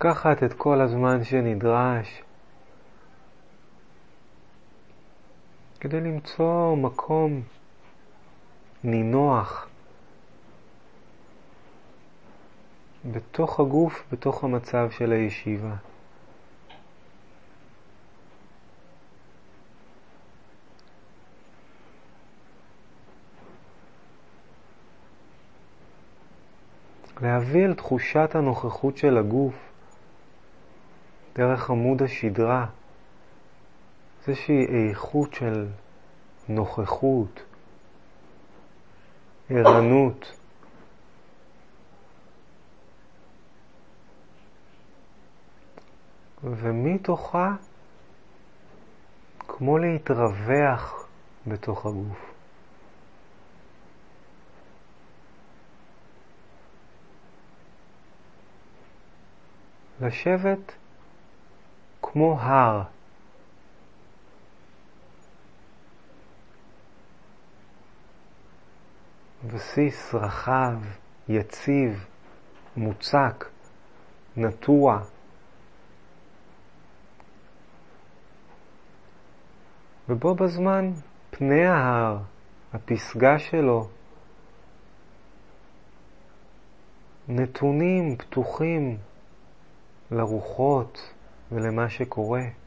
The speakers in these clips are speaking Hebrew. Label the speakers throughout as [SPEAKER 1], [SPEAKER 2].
[SPEAKER 1] לקחת את כל הזמן שנדרש כדי למצוא מקום נינוח בתוך הגוף, בתוך המצב של הישיבה. להביא אל תחושת הנוכחות של הגוף דרך עמוד השדרה, איזושהי איכות של נוכחות, ערנות. ומתוכה כמו להתרווח בתוך הגוף. לשבת כמו הר. בסיס רחב, יציב, מוצק, נטוע. ובו בזמן פני ההר, הפסגה שלו, נתונים, פתוחים לרוחות ולמה שקורה.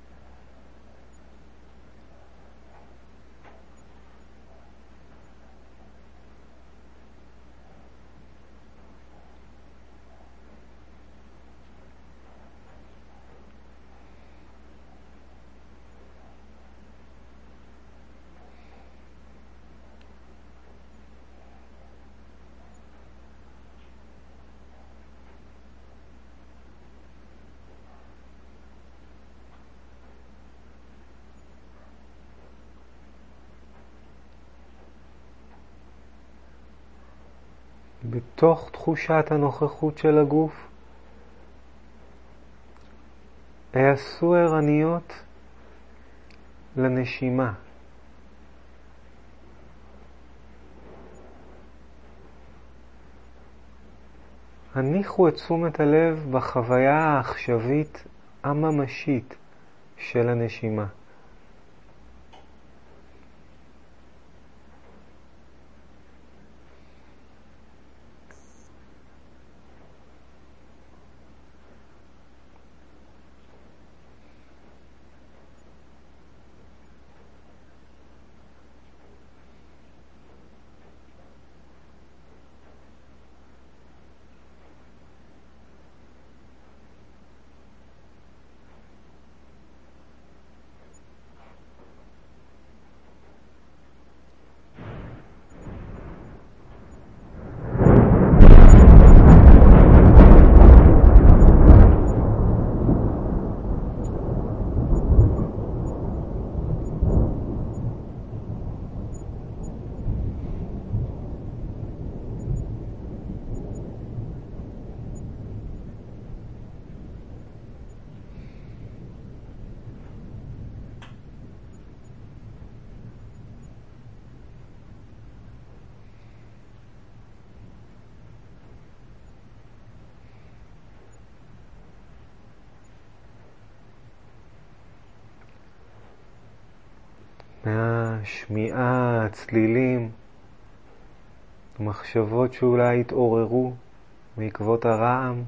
[SPEAKER 1] בתוך תחושת הנוכחות של הגוף, העשו ערניות לנשימה. הניחו את תשומת הלב בחוויה העכשווית הממשית של הנשימה. מהשמיעה, הצלילים, מחשבות שאולי התעוררו בעקבות הרעם,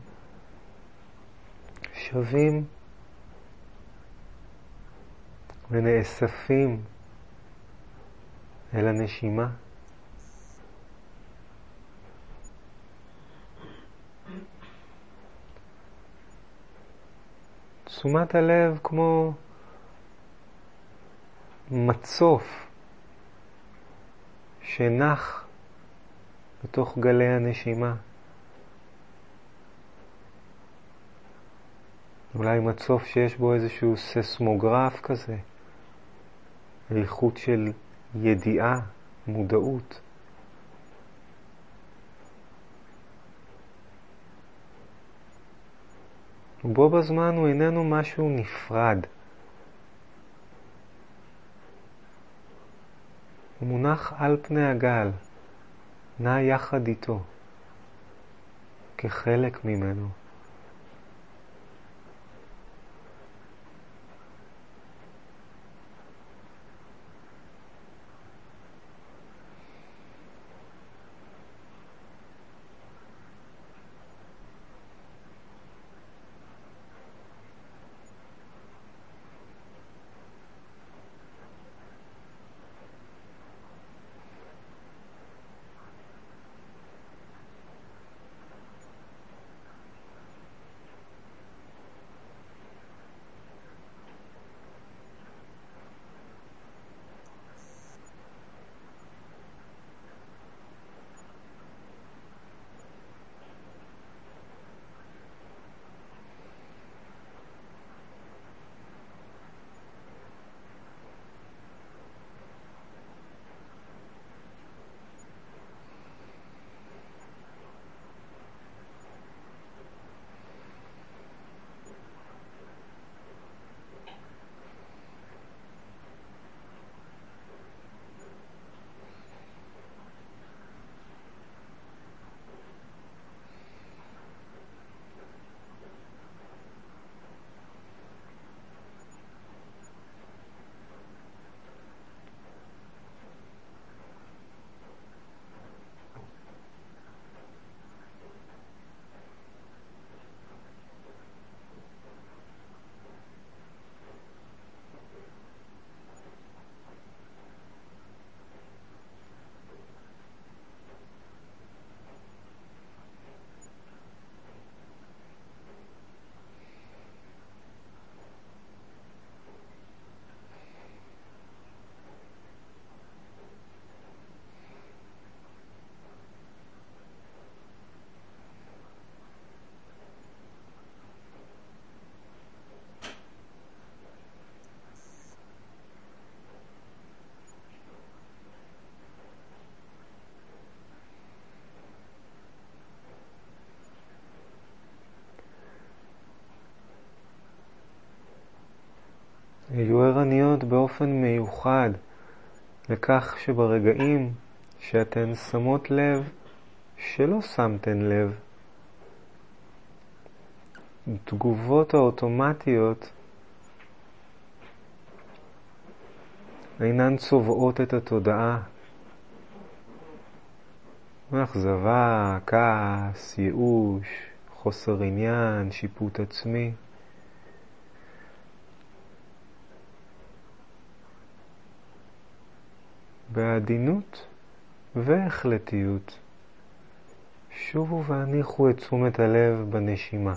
[SPEAKER 1] שווים ונאספים אל הנשימה. תשומת הלב כמו מצוף שנח בתוך גלי הנשימה. אולי מצוף שיש בו איזשהו ססמוגרף כזה, איכות של ידיעה, מודעות. ובו בזמן הוא איננו משהו נפרד. הוא מונח על פני הגל, נע יחד איתו, כחלק ממנו. באופן מיוחד לכך שברגעים שאתן שמות לב שלא שמתן לב, התגובות האוטומטיות אינן צובעות את התודעה. אכזבה, כעס, ייאוש, חוסר עניין, שיפוט עצמי. בעדינות והחלטיות שובו והניחו את תשומת הלב בנשימה.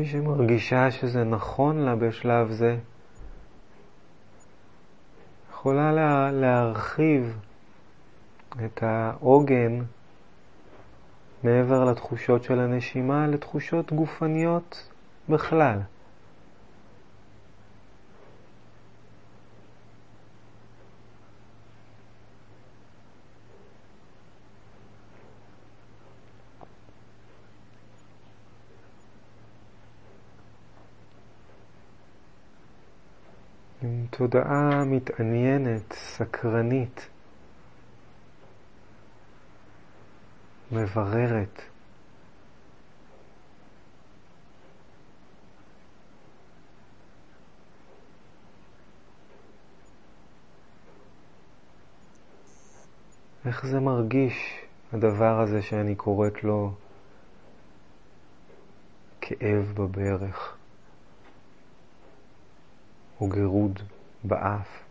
[SPEAKER 1] מי שמרגישה שזה נכון לה בשלב זה, יכולה לה, להרחיב את העוגן מעבר לתחושות של הנשימה לתחושות גופניות בכלל. עם תודעה מתעניינת, סקרנית, מבררת. איך זה מרגיש, הדבר הזה שאני קוראת לו כאב בברך? או גירוד באף.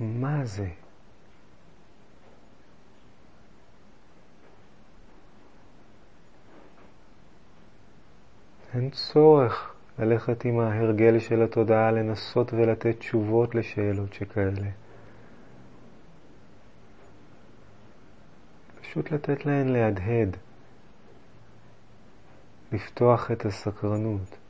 [SPEAKER 1] מה זה? אין צורך ללכת עם ההרגל של התודעה לנסות ולתת תשובות לשאלות שכאלה. פשוט לתת להן להדהד. לפתוח את הסקרנות.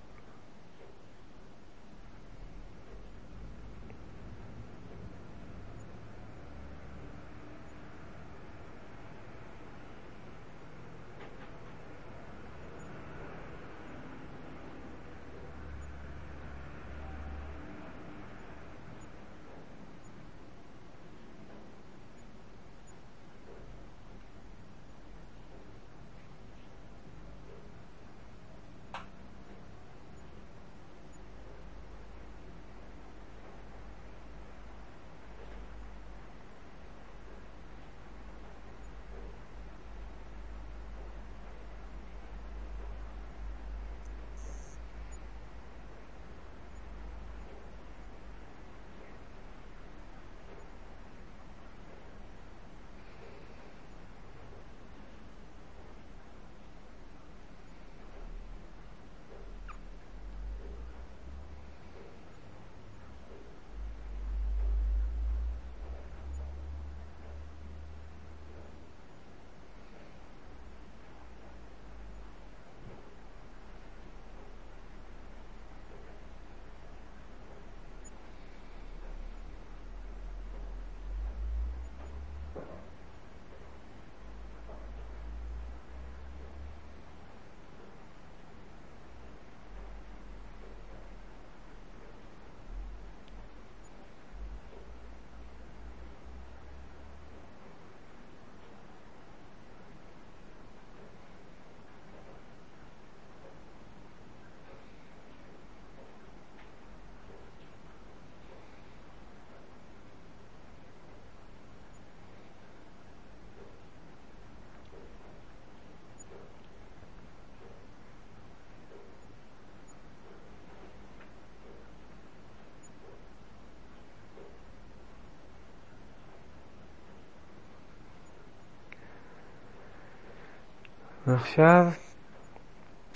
[SPEAKER 1] ועכשיו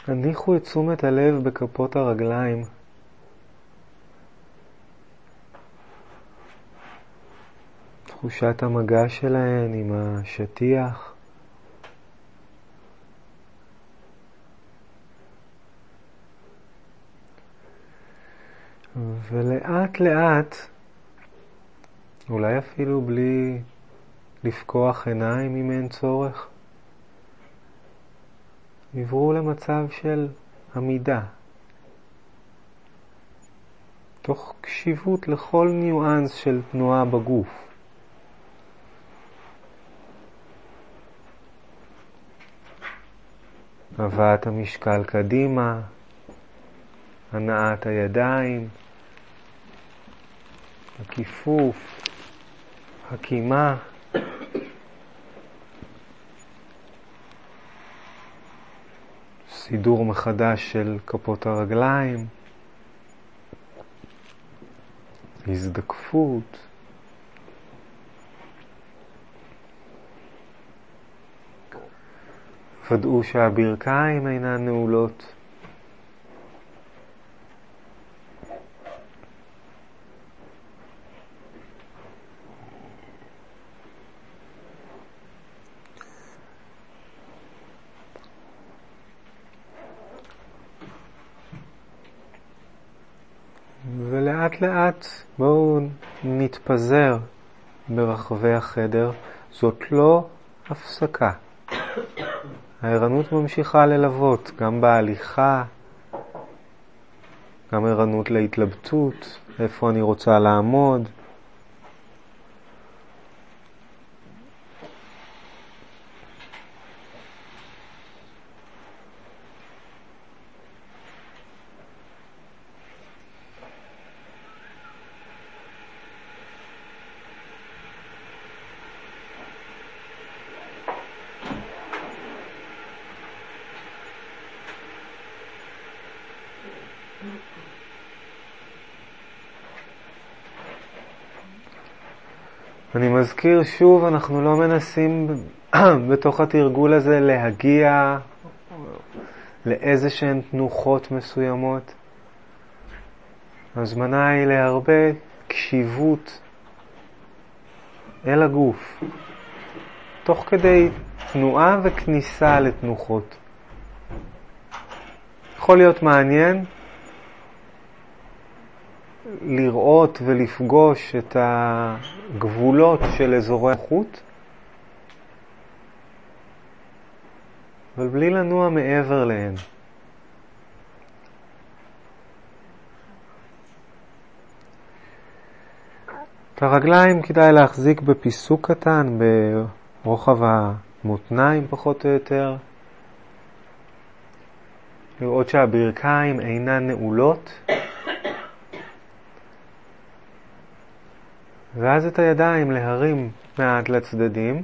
[SPEAKER 1] הניחו את תשומת הלב בכפות הרגליים. תחושת המגע שלהן עם השטיח. ולאט לאט, אולי אפילו בלי לפקוח עיניים אם אין צורך, עברו למצב של עמידה, תוך קשיבות לכל ניואנס של תנועה בגוף. הבאת המשקל קדימה, הנעת הידיים, הכיפוף, הקימה. סידור מחדש של כפות הרגליים, הזדקפות. ודאו שהברכיים אינן נעולות. לאט בואו נתפזר ברחבי החדר. זאת לא הפסקה. הערנות ממשיכה ללוות, גם בהליכה, גם ערנות להתלבטות, איפה אני רוצה לעמוד. אני מזכיר שוב, אנחנו לא מנסים בתוך התרגול הזה להגיע לאיזה שהן תנוחות מסוימות. הזמנה היא להרבה קשיבות אל הגוף, תוך כדי תנועה וכניסה לתנוחות. יכול להיות מעניין לראות ולפגוש את הגבולות של אזורי החוט, אבל בלי לנוע מעבר להן. את הרגליים כדאי להחזיק בפיסוק קטן, ברוחב המותניים פחות או יותר. לראות שהברכיים אינן נעולות. ואז את הידיים להרים מעט לצדדים,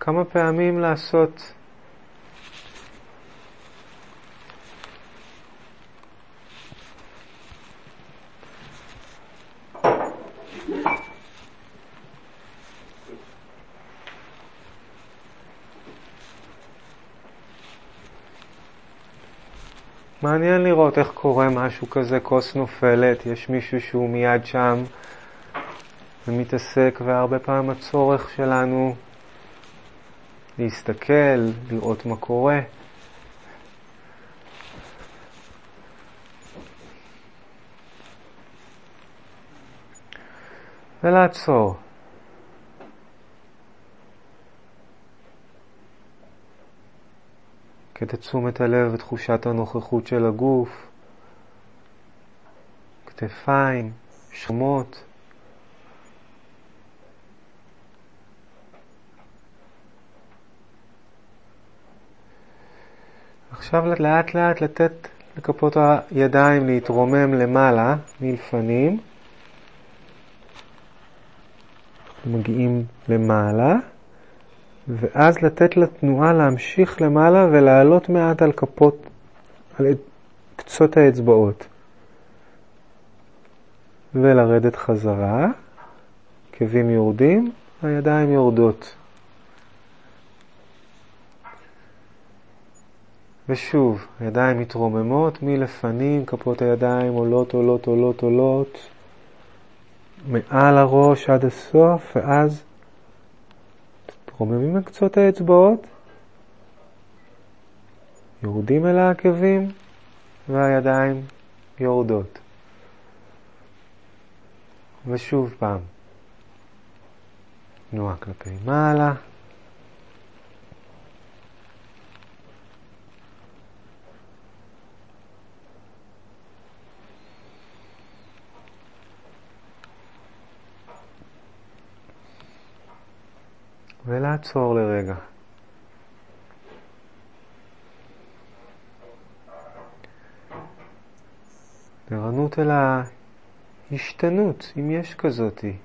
[SPEAKER 1] כמה פעמים לעשות מעניין לראות איך קורה משהו כזה, כוס נופלת, יש מישהו שהוא מיד שם ומתעסק, והרבה פעמים הצורך שלנו להסתכל, לראות מה קורה. ולעצור. כדי תשומת הלב ותחושת הנוכחות של הגוף, כתפיים, שמות. עכשיו לאט לאט לתת לכפות הידיים להתרומם למעלה מלפנים. מגיעים למעלה. ואז לתת לתנועה להמשיך למעלה ולעלות מעט על כפות, על קצות האצבעות. ולרדת חזרה, עקבים יורדים, הידיים יורדות. ושוב, הידיים מתרוממות מלפנים, כפות הידיים עולות, עולות, עולות, עולות, מעל הראש עד הסוף, ואז תתרוממים מקצות האצבעות, יורדים אל העקבים, והידיים יורדות. ושוב פעם, תנועה כלפי מעלה. ולעצור לרגע. ערנות אל ההשתנות, אם יש כזאתי,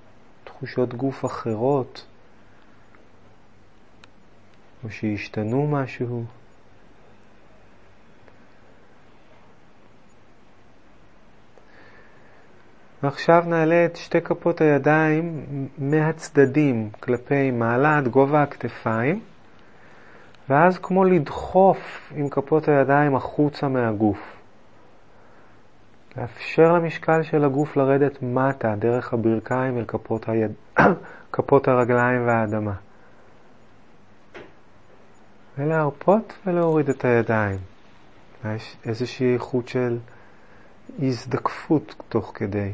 [SPEAKER 1] תחושות גוף אחרות, או שהשתנו משהו. ועכשיו נעלה את שתי כפות הידיים מהצדדים כלפי מעלה עד גובה הכתפיים, ואז כמו לדחוף עם כפות הידיים החוצה מהגוף. לאפשר למשקל של הגוף לרדת מטה דרך הברכיים אל כפות, היד... כפות הרגליים והאדמה. ולהרפות ולהוריד את הידיים. יש איזושהי איכות של הזדקפות תוך כדי.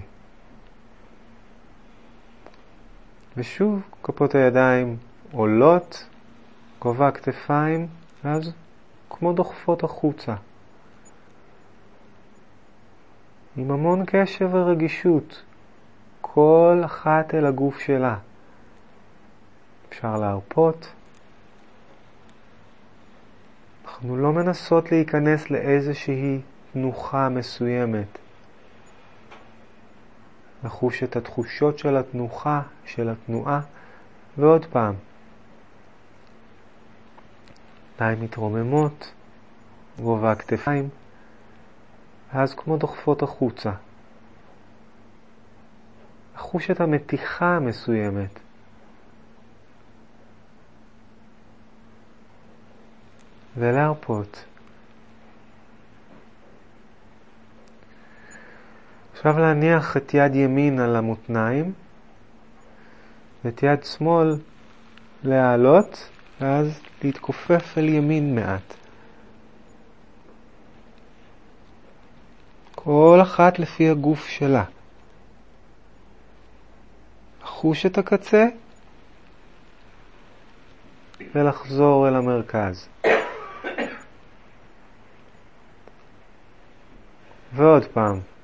[SPEAKER 1] ושוב, כפות הידיים עולות, גובה הכתפיים, ואז כמו דוחפות החוצה. עם המון קשב ורגישות, כל אחת אל הגוף שלה. אפשר להרפות. אנחנו לא מנסות להיכנס לאיזושהי תנוחה מסוימת. לחוש את התחושות של התנוחה, של התנועה, ועוד פעם. ידיים מתרוממות, גובה הכתפיים. ואז כמו דוחפות החוצה. לחוש את המתיחה המסוימת. ולהרפות. עכשיו להניח את יד ימין על המותניים ואת יד שמאל להעלות ואז להתכופף אל ימין מעט. כל אחת לפי הגוף שלה. לחוש את הקצה ולחזור אל המרכז. ועוד פעם.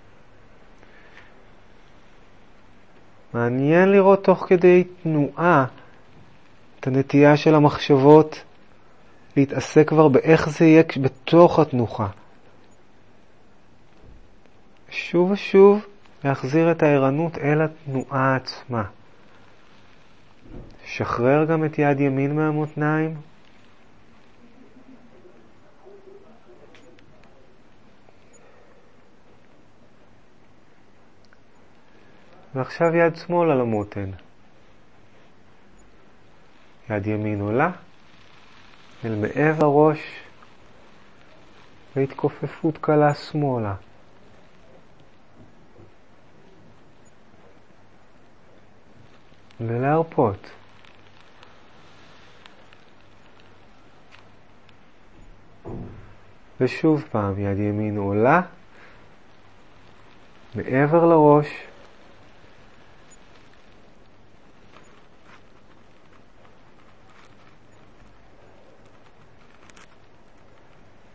[SPEAKER 1] מעניין לראות תוך כדי תנועה את הנטייה של המחשבות להתעסק כבר באיך זה יהיה בתוך התנוחה. שוב ושוב להחזיר את הערנות אל התנועה עצמה. שחרר גם את יד ימין מהמותניים. ועכשיו יד שמאל על המותן. יד ימין עולה אל מעבר הראש והתכופפות קלה שמאלה. ולהרפות. ושוב פעם, יד ימין עולה מעבר לראש.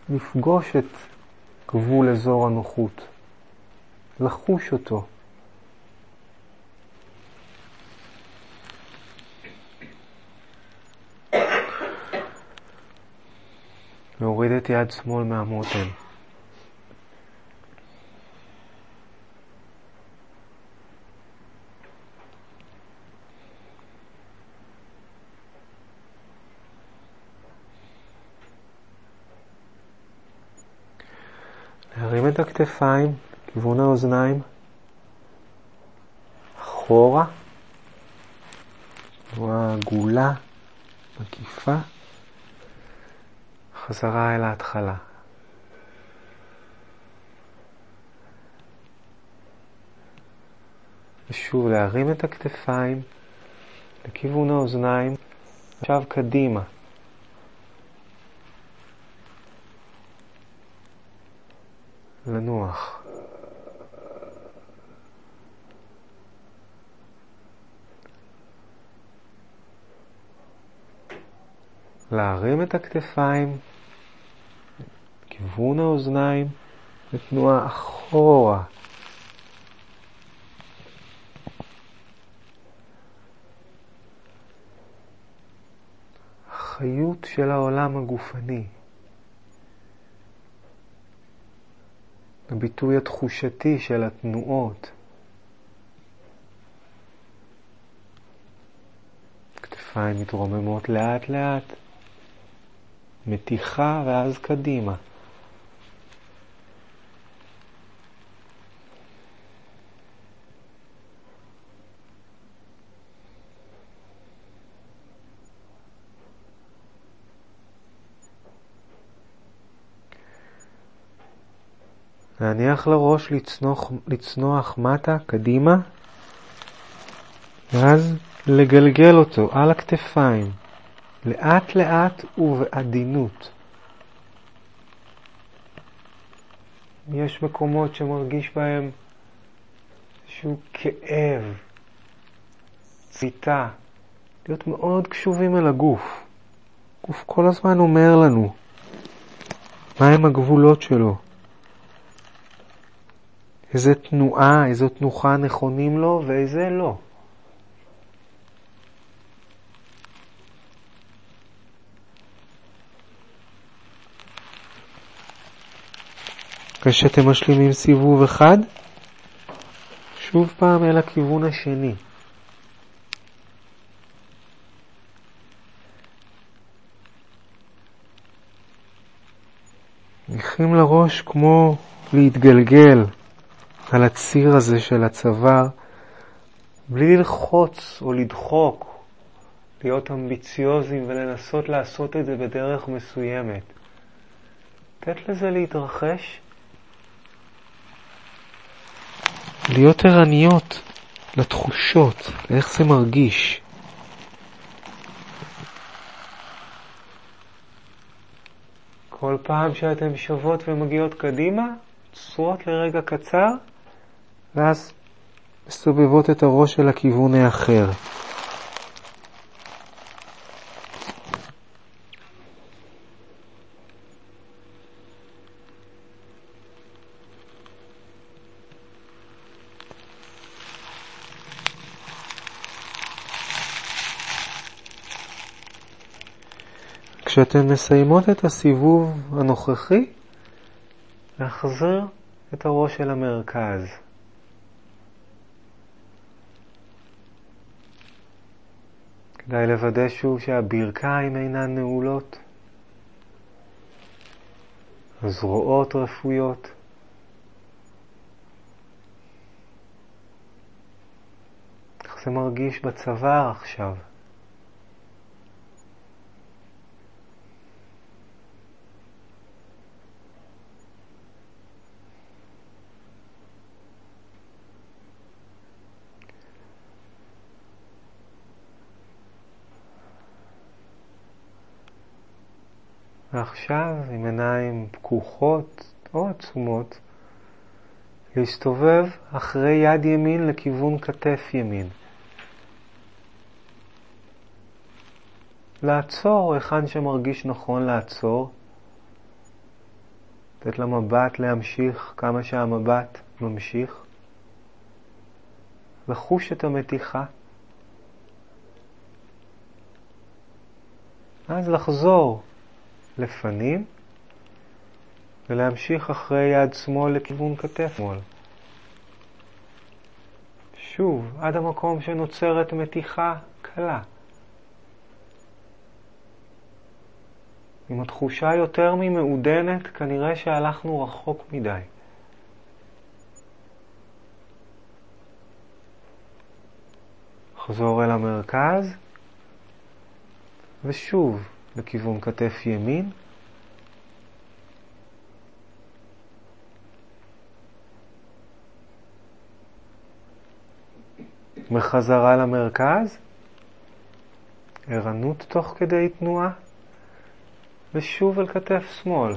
[SPEAKER 1] לפגוש את גבול אזור הנוחות, לחוש אותו. להוריד את יד שמאל מהמותן. מרים את הכתפיים, כיוון האוזניים, אחורה, תנועה עגולה, מקיפה, חזרה אל ההתחלה. ושוב להרים את הכתפיים לכיוון האוזניים, עכשיו קדימה. לנוח. להרים את הכתפיים, כיוון האוזניים, ותנועה אחורה. החיות של העולם הגופני. הביטוי התחושתי של התנועות. כתפיים מתרוממות לאט לאט, מתיחה ואז קדימה. להניח לראש לצנוח, לצנוח מטה, קדימה, ואז לגלגל אותו על הכתפיים, לאט לאט ובעדינות. יש מקומות שמרגיש בהם איזשהו כאב, ציטה, להיות מאוד קשובים אל הגוף. הגוף כל הזמן אומר לנו מהם הגבולות שלו. איזה תנועה, איזו תנוחה נכונים לו ואיזה לא. אחרי שאתם משלימים סיבוב אחד, שוב פעם אל הכיוון השני. ניחים לראש כמו להתגלגל על הציר הזה של הצוואר, בלי ללחוץ או לדחוק, להיות אמביציוזים ולנסות לעשות את זה בדרך מסוימת. לתת לזה להתרחש, להיות ערניות לתחושות, לאיך זה מרגיש. כל פעם שאתן שוות ומגיעות קדימה, עוצרות לרגע קצר, ואז מסובבות את הראש אל הכיוון האחר. כשאתן מסיימות את הסיבוב הנוכחי, להחזיר את הראש אל המרכז. כדאי לוודא שוב שהברכיים אינן נעולות, הזרועות רפויות. איך זה מרגיש בצוואר עכשיו? ועכשיו, עם עיניים פקוחות או עצומות, להסתובב אחרי יד ימין לכיוון כתף ימין. לעצור היכן שמרגיש נכון לעצור, לתת למבט להמשיך כמה שהמבט ממשיך, לחוש את המתיחה, אז לחזור לפנים, ולהמשיך אחרי יד שמאל לכיוון כתף שמאל. שוב, עד המקום שנוצרת מתיחה קלה. אם התחושה יותר ממעודנת, כנראה שהלכנו רחוק מדי. חזור אל המרכז, ושוב, לכיוון כתף ימין. מחזרה למרכז, ערנות תוך כדי תנועה, ושוב אל כתף שמאל.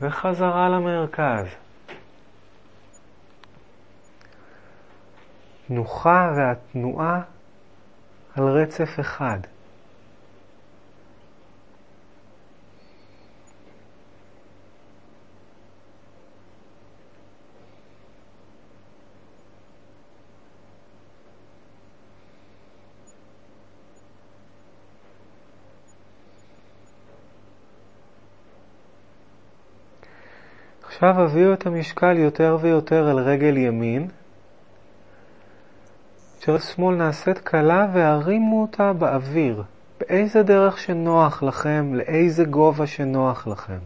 [SPEAKER 1] וחזרה למרכז. תנוחה והתנועה על רצף אחד. עכשיו הביאו את המשקל יותר ויותר אל רגל ימין, שמאל נעשית קלה והרימו אותה באוויר, באיזה דרך שנוח לכם, לאיזה גובה שנוח לכם.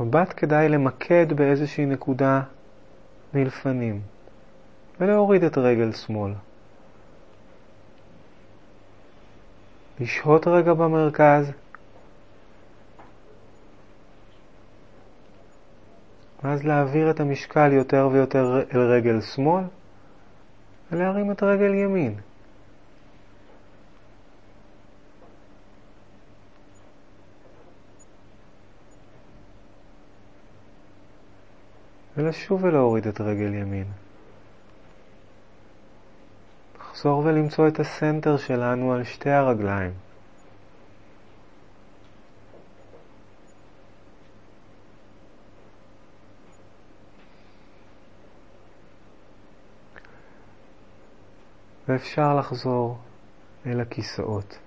[SPEAKER 1] מבט כדאי למקד באיזושהי נקודה מלפנים, ולהוריד את רגל שמאל. לשהות רגע במרכז, ואז להעביר את המשקל יותר ויותר אל רגל שמאל, ולהרים את רגל ימין. ולשוב ולהוריד את רגל ימין. לחזור ולמצוא את הסנטר שלנו על שתי הרגליים. ואפשר לחזור אל הכיסאות.